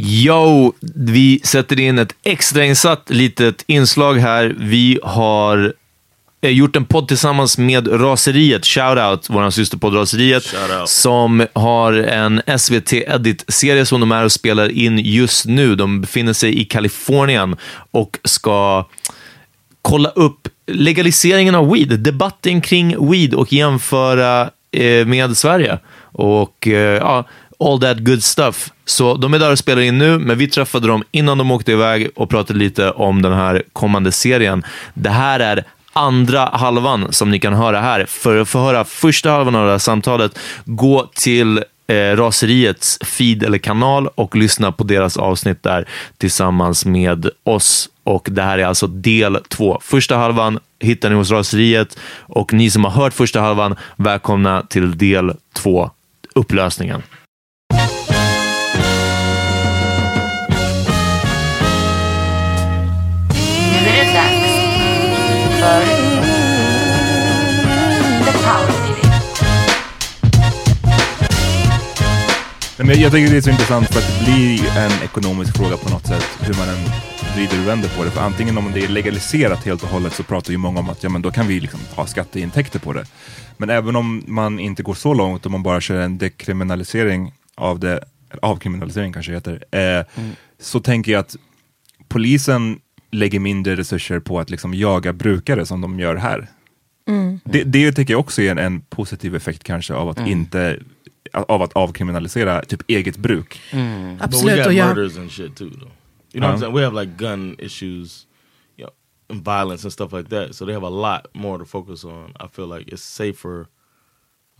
Yo, vi sätter in ett extrainsatt litet inslag här. Vi har eh, gjort en podd tillsammans med Raseriet, shoutout, vår systerpodd Raseriet, som har en SVT Edit-serie som de är och spelar in just nu. De befinner sig i Kalifornien och ska kolla upp legaliseringen av weed, debatten kring weed och jämföra eh, med Sverige. Och eh, ja, all that good stuff. Så de är där och spelar in nu, men vi träffade dem innan de åkte iväg och pratade lite om den här kommande serien. Det här är andra halvan som ni kan höra här. För att få höra första halvan av det här samtalet, gå till eh, Raseriets feed eller kanal och lyssna på deras avsnitt där tillsammans med oss. Och Det här är alltså del två. Första halvan hittar ni hos Raseriet och ni som har hört första halvan, välkomna till del två, upplösningen. Nej, Men jag tycker det är så intressant för att det blir en ekonomisk fråga på något sätt, hur man än vrider och vänder på det. För antingen om det är legaliserat helt och hållet så pratar ju många om att ja, men då kan vi liksom ha skatteintäkter på det. Men även om man inte går så långt, om man bara kör en dekriminalisering av det, avkriminalisering kanske heter, eh, så tänker jag att polisen lägger mindre resurser på att liksom jaga brukare som de gör här. Det, det tycker jag också är en, en positiv effekt kanske av att inte av att avkriminalisera typ eget bruk. But we Absolut. got Och jag, murders and shit too, though. You know what I'm saying? We have like gun issues, you know, and violence and stuff like that. So they have a lot more to focus on. I feel like it's safer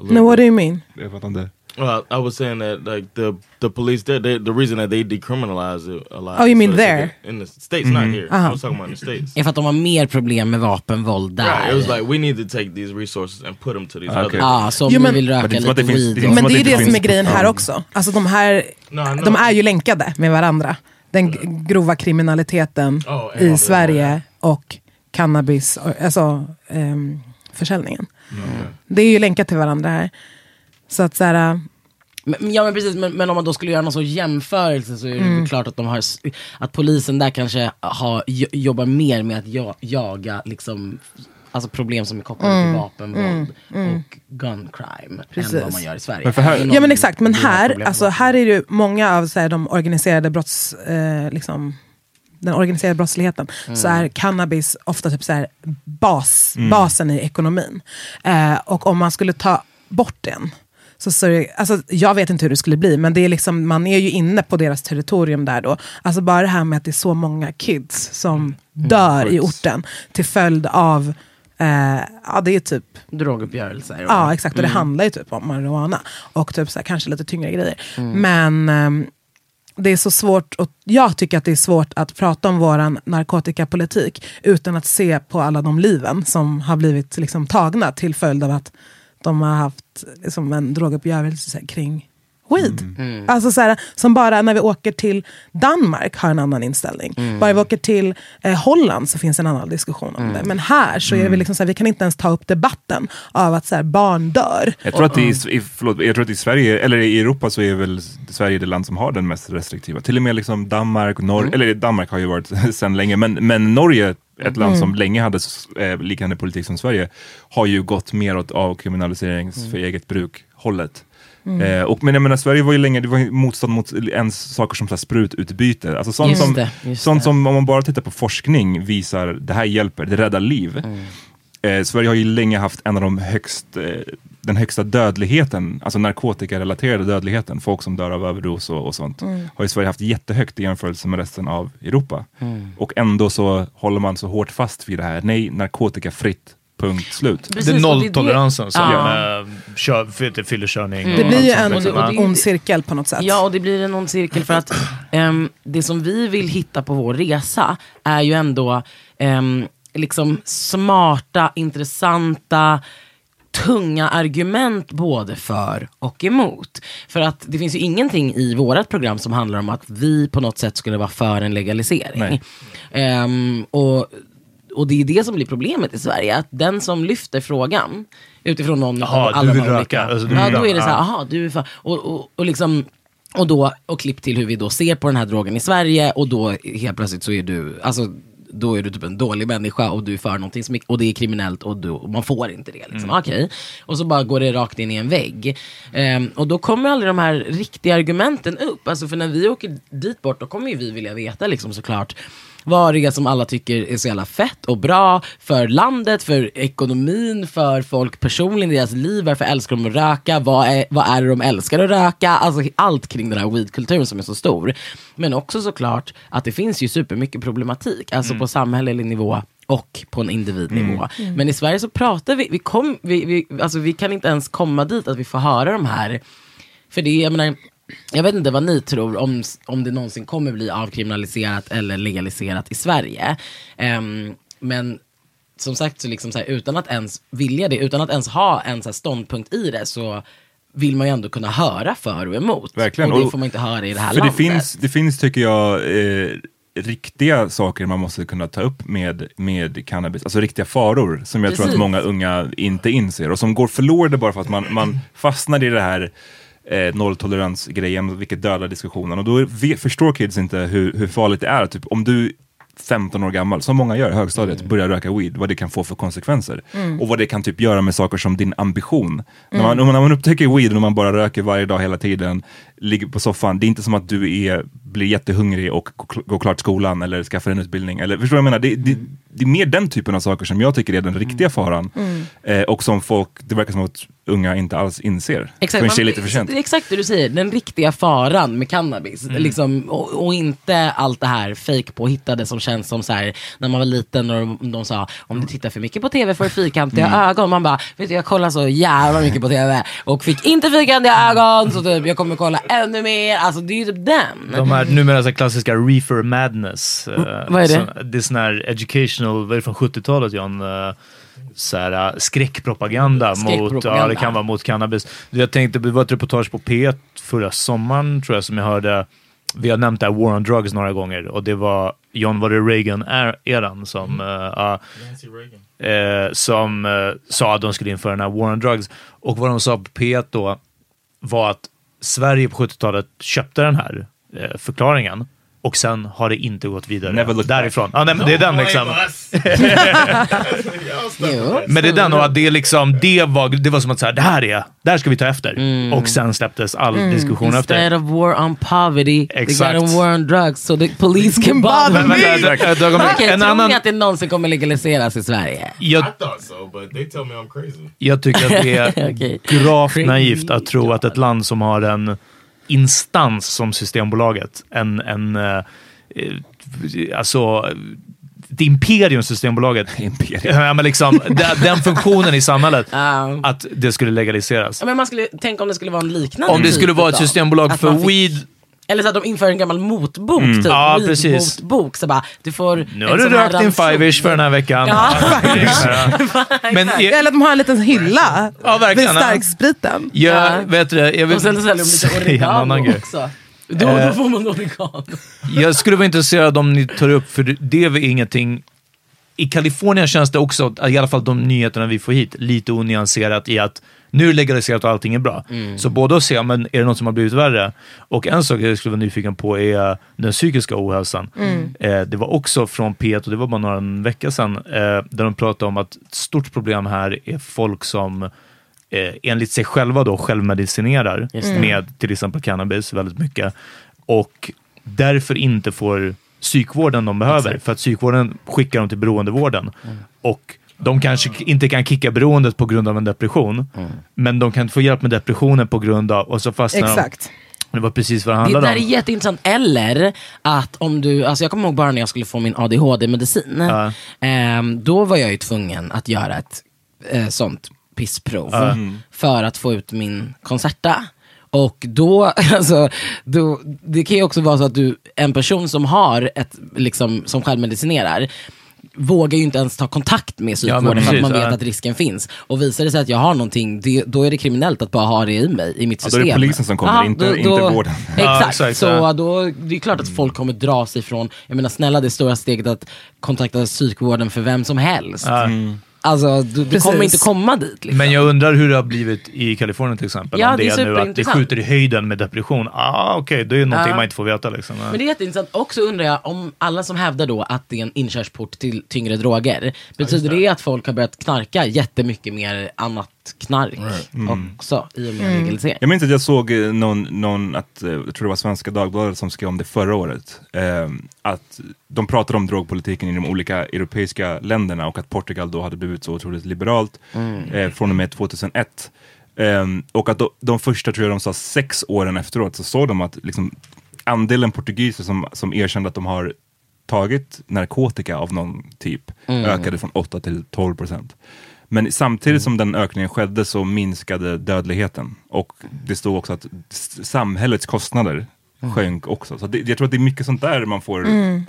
No, what do you mean? Jag fattar inte. Well, I was saying that like the the police there, they, the reason that they decriminalize it a lot. Oh, you mean so there? in the states, not here. I Uh-huh. was talking about in the states. För att de har mer problem med vapenvåld där. Right, it was like we need to take these resources and put them to these Ah, other. okay. Ja, så om Jo, men- vill röka lite weed. Men det är ju det det som är grejen här också. Alltså de här, No, I de är ju länkade med varandra. Den grova kriminaliteten Oh, i Sverige och cannabis, alltså ehm, försäljningen. Det är ju länkat till varandra här. Så att så här, Men, ja men precis, men, men om man då skulle göra någon sorts jämförelse så är det Mm. klart att, de har, att polisen där kanske har, jo- jobbar mer med att ja, jaga liksom, alltså problem som är kopplade till vapenvåld och gun crime än Mm. Precis. vad man gör i Sverige. Men för här- Ja men exakt, men här, alltså, här är det ju många av så här, de organiserade brotts, eh, liksom, den organiserade brottsligheten, så är cannabis ofta typ så här bas, basen i ekonomin. Eh, och om man skulle ta bort den, så, så alltså, jag vet inte hur det skulle bli, men det är liksom, man är ju inne på deras territorium där då. Alltså bara det här med att det är så många kids som dör i orten till följd av, eh, ja det är typ Droguppgörelser. Ja exakt, och det handlar ju typ om marijuana. Och typ så här, kanske lite tyngre grejer. Mm. Men ehm, det är så svårt, och jag tycker att det är svårt att prata om våran narkotikapolitik utan att se på alla de liven som har blivit liksom, tagna till följd av att de har haft liksom, en droguppgörelse kring weed. Mm. Alltså så här, som bara när vi åker till Danmark har en annan inställning. Mm. Bara vi åker till eh, Holland så finns en annan diskussion om det. Men här så är det liksom så här, vi kan inte ens ta upp debatten av att så här, barn dör. Jag tror, att är, i- förlåt, jag tror att i Sverige, eller i Europa så är väl Sverige det land som har den mest restriktiva. Till och med liksom Danmark, Norge, eller Danmark har ju varit sedan länge, men, men Norge, ett land som länge hade eh, liknande politik som Sverige, har ju gått mer åt avkriminaliserings för eget bruk hållet. Eh, och, men jag menar, Sverige var ju länge det var motstånd mot ens saker som så här, sprututbyte. Alltså sånt Just som, det, just sånt det. som om man bara tittar på forskning visar det här hjälper, det räddar liv. Eh, Sverige har ju länge haft en av de högst, eh, den högsta dödligheten, alltså narkotikarelaterade dödligheten, folk som dör av överdos och, och sånt, har ju Sverige haft jättehögt i jämförelse med resten av Europa. Och ändå så håller man så hårt fast vid det här, nej, narkotikafritt, punkt slut. Precis, det är nolltoleransen som Ja. Kör, fyllekörning. Det och blir ju en liksom. det- det- ond cirkel på något sätt. Ja, och det blir en ond cirkel för att ehm, det som vi vill hitta på vår resa är ju ändå ehm, liksom smarta, intressanta, tunga argument både för och emot. För att det finns ju ingenting i vårt program som handlar om att vi på något sätt skulle vara för en legalisering. Ehm, och, och det är det som blir problemet i Sverige, att den som lyfter frågan utifrån någon Jaha, av du vill röka, alltså, du ja, då är det så här, aha, du är och, och, och liksom och då, och klipp till hur vi då ser på den här drogen i Sverige och då helt plötsligt så är du, alltså då är du typ en dålig människa och du är för någonting som är, och det är kriminellt och, du, och man får inte det. Liksom. Okej. Och så bara går det rakt in i en vägg. Ehm, och då kommer aldrig de här riktiga argumenten upp. Alltså för när vi åker dit bort då kommer ju vi vilja veta liksom såklart är som alla tycker är så jävla fett och bra för landet, för ekonomin, för folk personligen, deras liv. Varför älskar de att röka? Vad är, vad är det de älskar att röka? Alltså allt kring den här weedkulturen som är så stor. Men också såklart att det finns ju supermycket problematik, alltså på samhällelig nivå och på en individnivå. Men i Sverige så pratar vi, vi, kom, vi, vi, alltså vi kan inte ens komma dit att vi får höra de här för det, jag menar, jag vet inte vad ni tror om, om det någonsin kommer bli avkriminaliserat eller legaliserat i Sverige. Ehm, men som sagt, så liksom så här, utan att ens vilja det, utan att ens ha en så ståndpunkt i det, så vill man ju ändå kunna höra för och emot. Verkligen. Och det får man inte höra i det här För det landet. finns, det finns, tycker jag, eh, riktiga saker man måste kunna ta upp med, med cannabis. Alltså riktiga faror som jag tror Precis. att många unga inte inser och som går förlorade bara för att man, man fastnar i det här eh, nolltoleransgrejen, vilket dödar diskussionen. Och då ve- förstår kids inte hur, hur farligt det är. Typ, om du 15 år gammal, som många gör i högstadiet, börjar röka weed, vad det kan få för konsekvenser. Och vad det kan typ göra med saker som din ambition. När, man, när man upptäcker weed och man bara röker varje dag hela tiden, ligger på soffan, det är inte som att du är, blir jättehungrig och går, klart skolan eller skaffar en utbildning. Eller, förstår du vad jag menar? Det, det, det är mer den typen av saker som jag tycker är den riktiga faran. Mm. Eh, och som folk, det verkar som att unga inte alls inser. Exakt, är man- lite för sent. det är exakt det du säger, den riktiga faran med cannabis. Mm. Liksom, och, och inte allt det här fake påhittade som känns som så här, när man var liten och de, de sa om du tittar för mycket på tv får du fyrkantiga Mm. ögon. Man bara, vet du jag kollar så jävla mycket på tv och fick inte fyrkantiga ögon så typ, jag kommer kolla ännu mer. Alltså det är ju typ den. De här numera så här klassiska reefer madness. eh, vad är det? Så, det är sån här educational, vad är det från 70-talet John? Uh, så här, eh, skräckpropaganda, mot, Skräckpropaganda. ja det kan vara mot cannabis. Jag tänkte, det var ett reportage på P1 förra sommaren tror jag som jag hörde. Vi har nämnt det här War on Drugs några gånger och det var, John var det Reagan-eran som, ja, eh, som eh, sa att de skulle införa den här War on Drugs. Och vad de sa på P1 då var att Sverige på 70-talet köpte den här eh, förklaringen och sen har det inte gått vidare Never looked därifrån. Ja, nej, men det är den liksom. Men det är den och att det är liksom, det var, det var som att så här, det här är, det här ska vi ta efter. Och sen släpptes all diskussion efter. Instead of war on poverty, Exakt. they got a war on drugs so the police can bother me. tror annan- ni att det någonsin kommer legaliseras i Sverige? Jag, thought so, but they tell me I'm crazy. jag tycker att det är Okej. gravt naivt att tro att ett land som har en instans som Systembolaget, en, en eh, alltså ett imperium Systembolaget. Ja, men liksom, den, den funktionen i samhället, att det skulle legaliseras. Ja, men man skulle tänka om det skulle vara en liknande Om det typ skulle vara ett systembolag att för fick- weed Eller så att de inför en gammal motbok, Mm. typ. Ja, precis. Motbok, så bara, du får Nu en har du rökt din fivers för den här veckan. Ja, Men jag, Eller att de har en liten hylla Ja, verkligen. vid starkspriten. jag, vet du, jag vill Och sen säljer de lite oregano grej. också. Då, Eh, då får man oregano. Jag skulle vara intresserad om ni tar upp, för det är väl ingenting... I Kalifornien känns det också, i alla fall de nyheterna vi får hit, lite onyanserat i att nu är det legaliserat och allting är bra. Mm. Så både att se, men är det något som har blivit värre? Och en sak jag skulle vara nyfiken på är den psykiska ohälsan. Mm. Eh, det var också från P1, och det var bara några veckor sedan, eh, där de pratade om att ett stort problem här är folk som eh, enligt sig själva då självmedicinerar med till exempel cannabis väldigt mycket och därför inte får psykvården de behöver för att psykvården skickar dem till beroendevården och de kanske inte kan kicka beroendet på grund av en depression men de kan få hjälp med depressionen på grund av och så fastnar Exakt. de. Det var precis vad det Det handlade där är om. jätteintressant. Eller att om du, alltså jag kommer ihåg bara när jag skulle få min ADHD-medicin. Ja. Ehm, då var jag ju tvungen att göra ett eh, sånt pissprov. Mm. för att få ut min koncerta. Och då, alltså, då, det kan ju också vara så att du, en person som har ett, liksom, som självmedicinerar, vågar ju inte ens ta kontakt med Ja, psykvården för att man vet ja. att risken finns. Och visar det sig att jag har någonting, det, då är det kriminellt att bara ha det i mig, i mitt Ja, då system. är det polisen som kommer, inte- inte vården. Ja, Exakt, exakt, så ja. då, det är klart att folk kommer dra sig ifrån, jag menar snälla det stora steget att kontakta psykvården för vem som helst. Ja. Alltså du, du kommer inte komma dit. Liksom. Men jag undrar hur det har blivit i Kalifornien till exempel. Ja, om det, det är är nu att det skjuter i höjden med depression. Ah, Okej, det är någonting Ja. man inte får veta. Liksom. Ja. Men det är jätteintressant. Också undrar jag om alla som hävdar då att det är en inkörsport till tyngre droger, betyder det att folk har börjat knarka jättemycket mer annat knark Mm. också i och med Mm. legalisering? Jag minns att jag såg eh, någon, någon att, eh, jag tror det var Svenska Dagbladet som skrev om det förra året. Eh, att de pratade om drogpolitiken i de olika europeiska länderna och att Portugal då hade blivit så otroligt liberalt eh, från och med 2001. Eh, och att då, de första, tror jag de sa, sex åren efteråt så såg de att liksom, andelen portugiser som, som erkände att de har tagit narkotika av någon typ Mm. ökade från 8 till 12 procent. Men samtidigt som den ökningen skedde så minskade dödligheten. Och det stod också att samhällets kostnader sjönk också. Så det, jag tror att det är mycket sånt där man får Mm.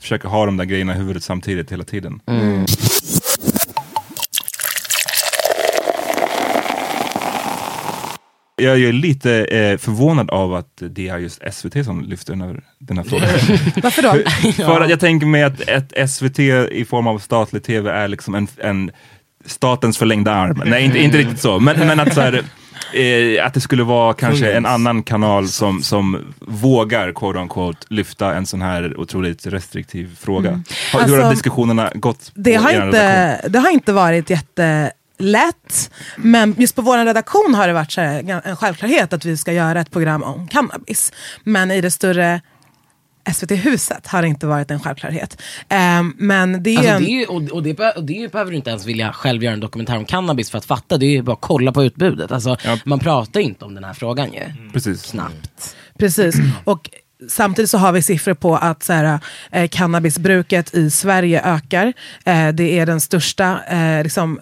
försöka ha de där grejerna i huvudet samtidigt hela tiden. Jag är lite eh, förvånad av att det är just SVT som lyfter den här, den här frågan. Varför då? För att jag tänker mig att ett SVT i form av statlig tv är liksom en, en statens förlängda arm. Nej, inte, inte riktigt så. Men, men att, så här, eh, att det skulle vara kanske en annan kanal som, som vågar, quote unquote, lyfta en sån här otroligt restriktiv fråga. Mm. Har, hur har Alltså, diskussionerna gått? Det har, redaktion? inte, det har inte varit jättelätt. Men just på vår redaktion har det varit så här, en självklarhet att vi ska göra ett program om cannabis. Men i det större SVT-huset har inte varit en självklarhet. Ehm, men det är, Alltså, en, det är ju, och, och, det, och det behöver du inte ens vilja själv göra en dokumentär om cannabis för att fatta. Det är ju bara att kolla på utbudet. Alltså, Man pratar inte om den här frågan ju. Precis. Snabbt. Precis. Och samtidigt så har vi siffror på att så här, eh, cannabisbruket i Sverige ökar. Eh, det är den största, eh, liksom,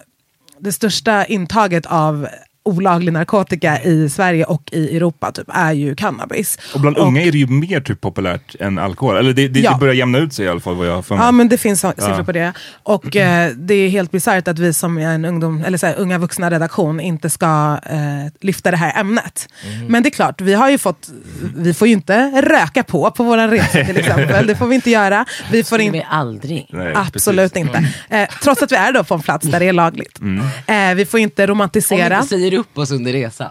det största intaget av olaglig narkotika i Sverige och i Europa typ, är ju cannabis. Och bland unga är det ju mer typ populärt än alkohol. Eller det, det, Ja. det börjar jämna ut sig i alla fall vad jag har för mig. Ja men det finns så- siffror Ja. på det. Och eh, det är helt bisarrt att vi som är en ungdom, eller så här, unga vuxna redaktion inte ska eh, lyfta det här ämnet. Men det är klart, vi har ju fått, vi får ju inte röka på på våra resor till exempel. Det får vi inte göra. Vi får in, vi aldrig. Nej, absolut precis. inte. Eh, trots att vi är då på en plats där det är lagligt. Eh, vi får inte Om romantisera. inte säger upp oss under resan.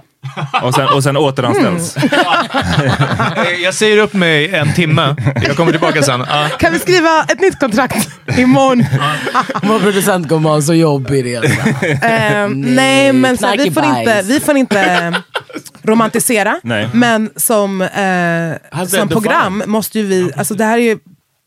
Och sen, och sen återanställs. Eh, Jag säger upp mig en timme. Jag kommer tillbaka sen. Ja. Kan vi skriva ett nytt kontrakt imorgon? Vår producent kommer ha en så jobbig resa. Eh, nej, men så vi, får inte, vi får inte eh, romantisera. Nej. Men som, eh, som program måste ju vi, alltså det här är ju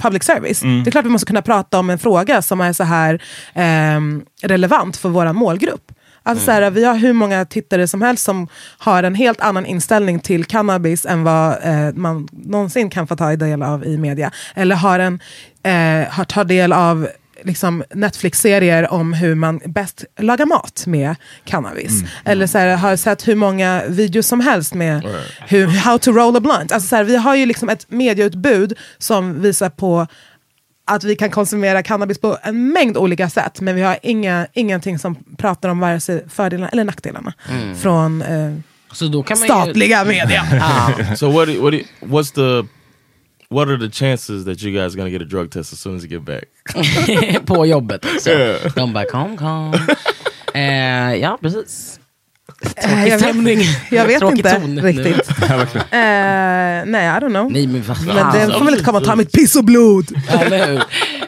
public service. Mm. Det är klart vi måste kunna prata om en fråga som är så här ehm, relevant för vår målgrupp. Alltså så här, vi har hur många tittare som helst som har en helt annan inställning till cannabis än vad eh, man någonsin kan få ta del av i media. Eller har, en, eh, har tar del av liksom Netflix-serier om hur man bäst lagar mat med cannabis. Eller så här, har sett hur många videos som helst med hur, how to roll a blunt. Alltså så här, vi har ju liksom ett medieutbud som visar på att vi kan konsumera cannabis på en mängd olika sätt, men vi har inga, ingenting som pratar om vare sig fördelarna eller nackdelarna Mm. från eh, Så då kan man statliga media. Ja. So what? do- What? do What's the? What are the chances that you guys gonna get a drug test as soon as you get back? på jobbet också. Yeah. De bara kom kom. Eh, ja precis. Eh, Tråkig jag vet- stämning. Jag vet Tråkig inte ton riktigt. eh, nej, I don't know. Nej men vad fan. Men det får väl inte komma och ta mitt piss och blod. Eller hur?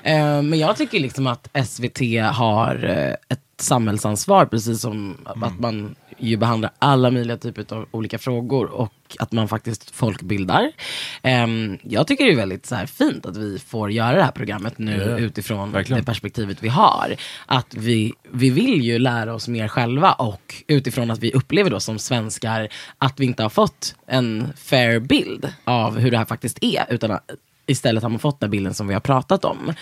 Eh, men jag tycker liksom att SVT har eh, ett samhällsansvar, precis som att man ju behandlar alla möjliga typer av olika frågor och att man faktiskt folkbildar. Ehm, jag tycker det är väldigt så här, fint att vi får göra det här programmet nu Ja, utifrån verkligen. det perspektivet vi har. Att vi, vi vill ju lära oss mer själva och utifrån att vi upplever då som svenskar att vi inte har fått en fair bild av hur det här faktiskt är, utan istället har man fått den bilden som vi har pratat om.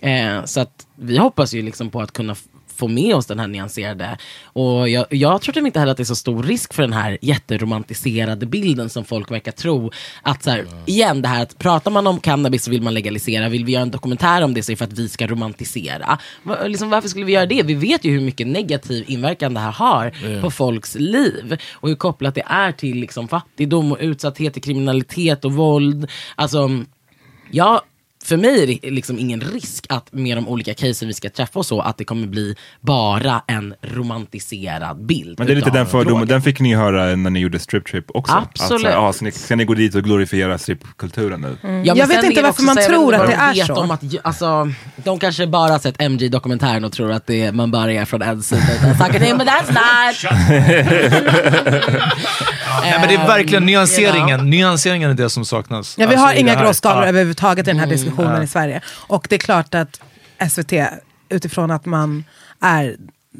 Eh, så att vi hoppas ju liksom på att kunna få med oss den här nyanserade. Och jag, jag tror typ inte heller att det är så stor risk för den här jätteromantiserade bilden som folk verkar tro. Att så här, igen det här att pratar man om cannabis så vill man legalisera. Vill vi göra en dokumentär om det så är det för att vi ska romantisera. Va, liksom, varför skulle vi göra det? Vi vet ju hur mycket negativ inverkan det här har Ja. på folks liv. Och hur kopplat det är till liksom, fattigdom och utsatthet, till kriminalitet och våld. Alltså, Ja, för mig är det liksom ingen risk att med de olika casen vi ska träffa och så, att det kommer bli bara en romantiserad bild. Men det är lite den fördomen, den fick ni höra när ni gjorde Strip Trip också. Absolut. Att, så här, ah, ska, ni, ska ni gå dit och glorifiera stripkulturen nu? Ja, men Jag vet inte varför man så tror att det är så. Om att, alltså, de kanske bara har sett MG-dokumentären och tror att det är, man bara är från en sida. utan Saker till, but that's not! Nej, men det är verkligen Um, nyanseringen. Nyanseringen är det som saknas. Ja, vi Alltså, har i inga gråskalor Ja. överhuvudtaget i den här Mm. diskussionen Ja. i Sverige. Och det är klart att SVT, utifrån att man är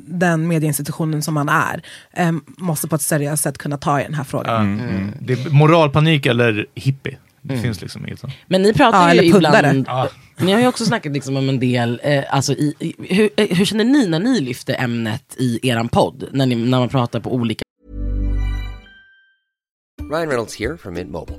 den medieinstitutionen som man är, eh, måste på ett seriöst sätt kunna ta i den här frågan. Mm. Det är moralpanik eller hippie. Det Mm. finns liksom inget sånt. Men ni pratar Ja, ju ibland, ni har ju också snackat liksom om en del, eh, alltså i, i, hur, eh, hur känner ni när ni lyfter ämnet i eran podd? När, ni, när man pratar på olika Ryan Reynolds here from Mint Mobile.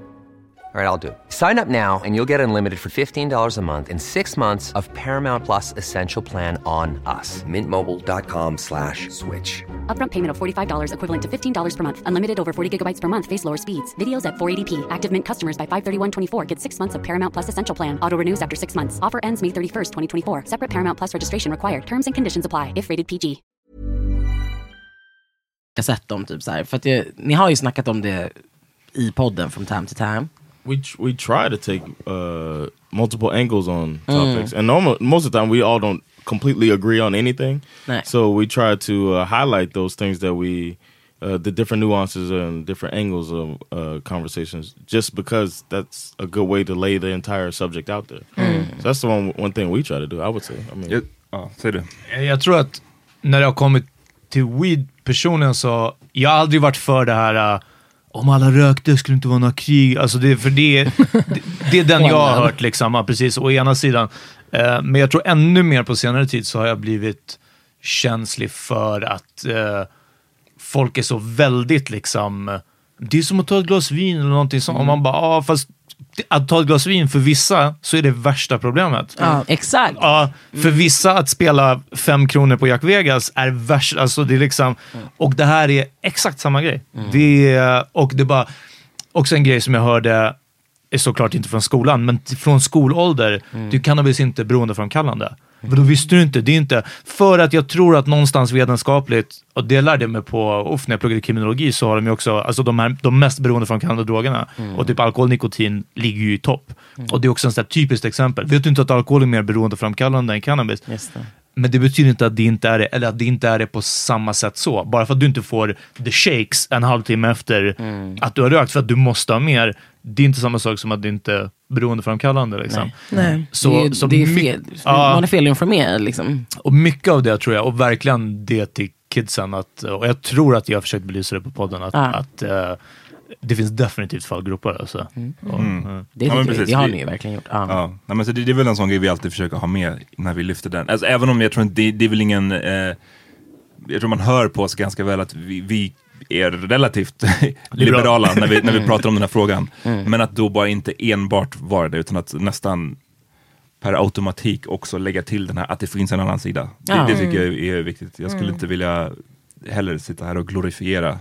All right, I'll do it. Sign up now and you'll get unlimited for $15 a month and six months of Paramount Plus Essential Plan on us. Mintmobile.com slash switch. Upfront payment of $45 equivalent to $15 per month. Unlimited over 40 gigabytes per month. Face lower speeds. Videos at 480p. Active Mint customers by 531.24 get six months of Paramount Plus Essential Plan. Auto renews after six months. Offer ends May 31st, 2024. Separate Paramount Plus registration required. Terms and conditions apply if rated PG. Jag har sett dem typ så här. För att det, ni har ju snackat om det i podden from time to time. We tr- we try to take uh, multiple angles on Mm. topics, and normal, most of the time we all don't completely agree on anything. Right. So we try to uh, highlight those things that we, uh, the different nuances and different angles of uh, conversations, just because that's a good way to lay the entire subject out there. Mm. So that's the one one thing we try to do. I would say. I mean, ja, säg det. Jag tror att när det har kommit till weed personen så, jag har aldrig varit för det här uh, om alla rökte skulle det inte vara några krig. Alltså det, för det, det, det är den jag har hört, liksom, ja, precis, å ena sidan. Eh, men jag tror ännu mer på senare tid så har jag blivit känslig för att eh, folk är så väldigt liksom, det är som att ta ett glas vin eller någonting sånt. Och man bara, ja fast att ta ett glas vin för vissa så är det värsta problemet. Ja, exakt. Ja, för vissa att spela fem kronor på Jack Vegas är värst. Alltså det är liksom, och det här är exakt samma grej. Det är, och det är bara, också en grej som jag hörde, är såklart inte från skolan, men från skolålder, du cannabis är inte beroendeframkallande. Men då visste du inte, det är inte, för att jag tror att någonstans vetenskapligt, och det lärde jag mig på, uff, när jag pluggade kriminologi, så har de ju också, alltså de, här, de mest beroendeframkallande drogerna, Mm. och typ alkohol, nikotin ligger ju i topp. Och det är också ett typiskt exempel. Vet du inte att alkohol är mer beroendeframkallande än cannabis? Men det betyder inte att det inte är det, eller att det inte är det på samma sätt så. Bara för att du inte får the shakes en halvtimme efter att du har rökt, för att du måste ha mer. Det är inte samma sak som att det inte är beroendeframkallande. Liksom. Nej. Nej. Så, Det är- så det är fel. Man är felinformerad, liksom. Och mycket av det tror jag, och verkligen det till kidsen, att, och jag tror att jag har försökt belysa det på podden, att, Ja. att eh, det finns definitivt fallgropar. Alltså. Och, Mm. eh, Ja, men precis. Vi- verkligen gjort. Ja. Nej, men så det, det är väl en sån grej vi alltid försöker ha med när vi lyfter den. Alltså, även om jag tror inte, det, det är väl ingen, eh, jag tror man hör på oss ganska väl att vi, vi är relativt liberala när vi, när vi Mm. pratar om den här frågan. Mm. Men att då bara inte enbart vara det, utan att nästan per automatik också lägga till den här, att det finns en annan sida. Det, det tycker jag Mm. är viktigt. Jag skulle Mm. inte vilja heller sitta här och glorifiera.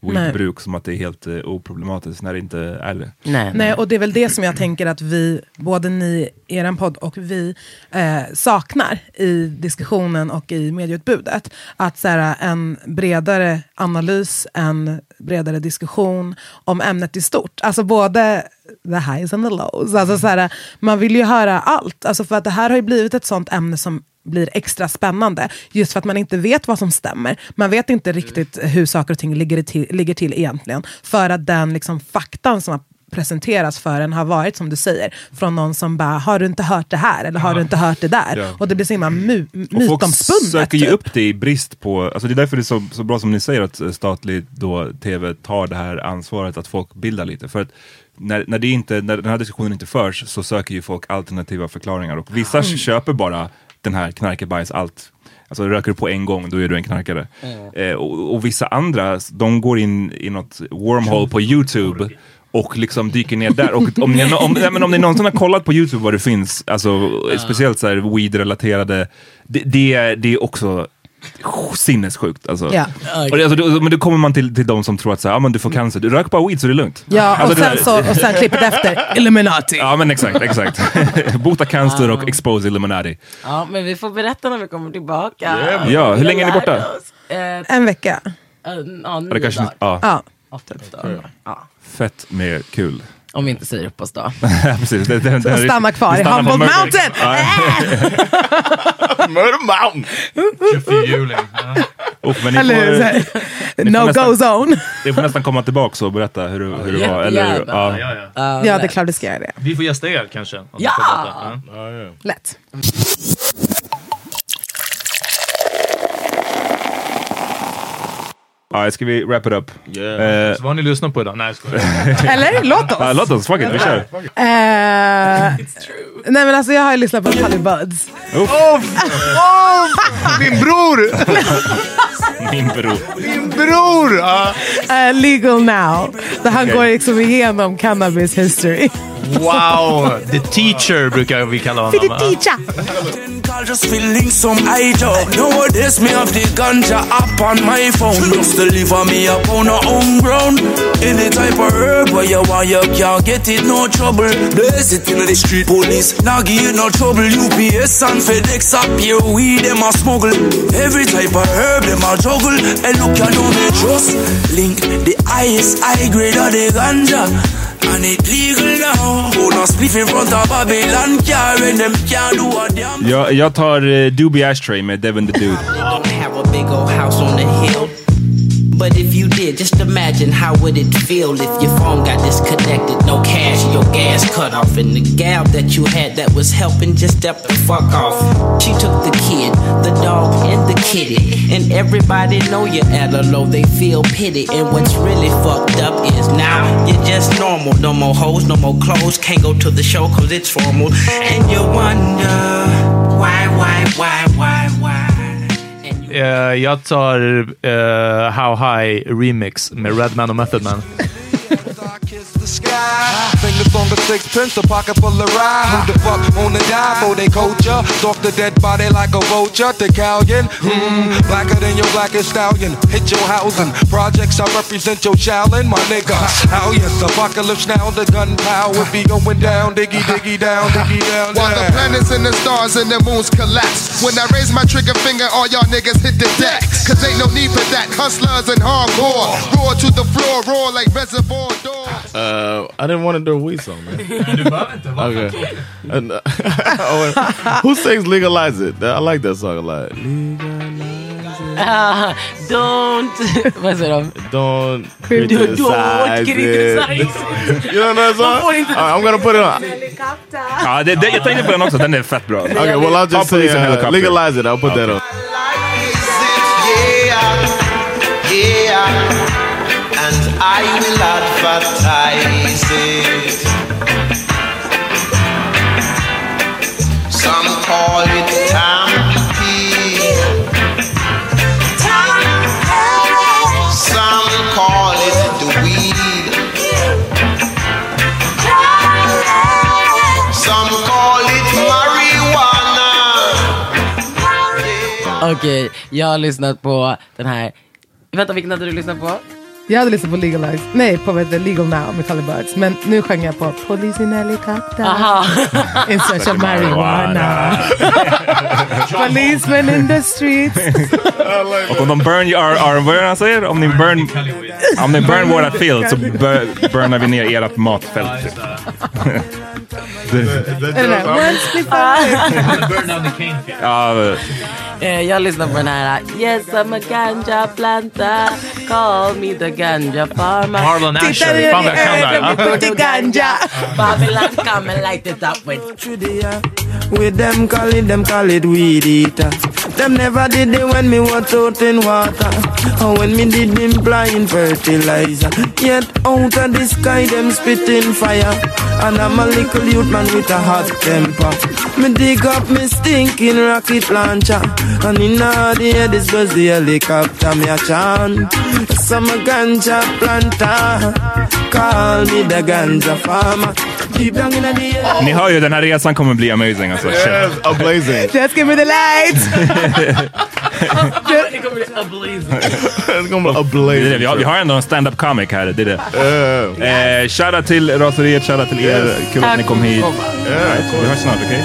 Weedbruk som att det är helt eh, oproblematiskt när det inte är det. Nej, och det är väl det som jag tänker att vi, både ni, er podd och vi, eh, saknar i diskussionen och i medieutbudet. Att så här, en bredare analys, en bredare diskussion om ämnet i stort. Alltså både the highs and the lows. Alltså så här, man vill ju höra allt. Alltså för att det här har ju blivit ett sånt ämne som blir extra spännande. Just för att man inte vet vad som stämmer. Man vet inte riktigt hur saker och ting ligger till, ligger till egentligen. För att den liksom faktan som har presenteras för en har varit som du säger, från någon som bara, har du inte hört det här? Eller har du inte hört det där? Ja. Och det blir så himla my- Och folk mytomspunnet. söker ju typ. upp det i brist på, alltså det är därför det är så, så bra som ni säger att eh, statlig då, tv tar det här ansvaret att folk bildar lite. För att när, när, det inte, när den här diskussionen inte förs så söker ju folk alternativa förklaringar och vissa Mm. köper bara den här knarkebajs allt. Alltså röker du på en gång, då är du en knarkare. Eh, och, och vissa andra, de går in i något wormhole på YouTube och liksom dyker ner där. Och om ni, om, nej, men om ni någonsin har kollat på YouTube vad det finns, alltså, speciellt så här weed-relaterade, det, det, det är också sinnessjukt. Alltså. Ja. Och det, alltså, då, men då kommer man till, till de som tror att så här, ah, men du får cancer, du röker bara weed så det är lugnt. Ja, Alltså, och, sen så, och sen klippet efter, Illuminati. Ja men exakt, exakt. Bota cancer och expose Illuminati. Ja, men vi får berätta när vi kommer tillbaka. Ja, hur länge är ni borta? Eh, En vecka. eh, ja, nio ja. Dagar. Ja. Fett med kul. Om vi inte säger upp oss då. Precis. Det, det, Så det, stanna kvar i Murder- Mountain. Ja. Murder Mountain! 24 juli. Uff, men ni Eller får, ni får No nästan- go zone. ni får nästan komma tillbaka och berätta hur, hur det var. Eller, ja. Ja, ja. Ja, det är klart vi ska göra det. Vi får gästa er kanske. Ja. Lätt. Ja, ska vi wrap it up? Yeah. Eh, Så vad har ni lyssnat på idag? Nej, jag. Eller? Låt oss. ja, låt oss, fuck it, vi kör. Eh, nej men alltså jag har ju lyssnat på Tully Buds. Min bror! Min bror. Min bror! Eh, legal now. Där han går liksom igenom cannabis history. Wow! The teacher brukar vi kalla honom. För the teacher. Just feeling some idol. Nowadays me have the ganja up on my phone. Just deliver me up on a home ground. Any type of herb where you want, you can't get it, no trouble. Blaze it in the street, police now give you no trouble. UPS and FedEx up here, weed them a smuggle. Every type of herb them a juggle. And look, you know me just link the highest high grade of the ganja. And it legal now. Hold on, spliff in front of Babylon car and them can't do a damn Jag, jag tar uh, Doobie Ashtray med Devin the Dude. But if you did, just imagine how would it feel if your phone got disconnected, no cash, your gas cut off, and the gal that you had that was helping just stepped the fuck off. She took the kid, the dog, and the kitty, and everybody know you're at a low. They feel pity, and what's really fucked up is now you're just normal. No more hoes, no more clothes, can't go to the show 'cause it's formal, and you wonder why, why, why, why, Eh, jag tar eh, How High Remix med Redman och Method Man. Fingers on the sixpence, a pocket full of rye. Who the fuck wanna die for they culture? Stalk the dead body like a vulture. The Italian, hmm, blacker than your blackest stallion. Hit your housing. Projects, I represent your challenge, my nigga. How yes, apocalypse now, the gunpowder be going down, diggy, diggy, down, diggy, down, While the planets and the stars and the moons collapse. When I raise my trigger finger, all y'all niggas hit the deck. Cause ain't no need for that. Hustlers and hardcore. Roar to the floor, roar like reservoir dogs. Uh, I didn't want to do a weed song, man. okay. And, uh, oh, who sings "Legalize It"? I like that song a lot. Ah, don't... Vad säger de? Don't Don't criticize criticize. it. you don't know that song? Man Alright, I'm gonna put it on. Ja, det, det, jag tänkte på den också, den är fett bra. Okay, well I'll just say Police and uh, Helicopter. legalize it. I'll put that on. Yeah, and I will advertise it. Some call it tampy. Some call it the weed. Some call it marijuana. Okej, jag har lyssnat på den här... Vänta, vilken hade du lyssnat på? Jag hade lyssnat på Legalize, nej på vad Legal Now med Tully Birds. Men nu sjöng jag på Police in Helicopter. In search of marijuana. Policemen in the streets. Och om de burn your, our, vad är det han säger? Om ni burn, om ni burn våra field så bur, burnar vi ner ert matfält. typ. Eh, jag lyssnar på den här Yes I'm a ganja planta Call me the ganja farmer Marlon Asher. Tittar i Fan, vad jag kan ögonen, där, ja. vi put the ganja Babylon come and light it up with With them call it, them call it weed eater. Them never did it when me was out in water. Or when me did them blind fertilizer. Yet out of the sky them spitting fire. And I'm a little youth man with a hot temper. Me dig up me stinking rocket launcher. And in all the air this was the helicopter me a chant. Some ganja planter. Call me the ganja farmer. Ni hör ju, den här resan kommer bli amazing alltså. Yes, amazing. Just give me the lights. Det kommer bli amazing It's gonna be Det är ablaze. det, vi, har, vi har ändå en stand-up comic här, det är det. Eh, shoutout till Raseriet, shoutout till er. Kul att ni kom hit. Right, vi hörs snart, okej?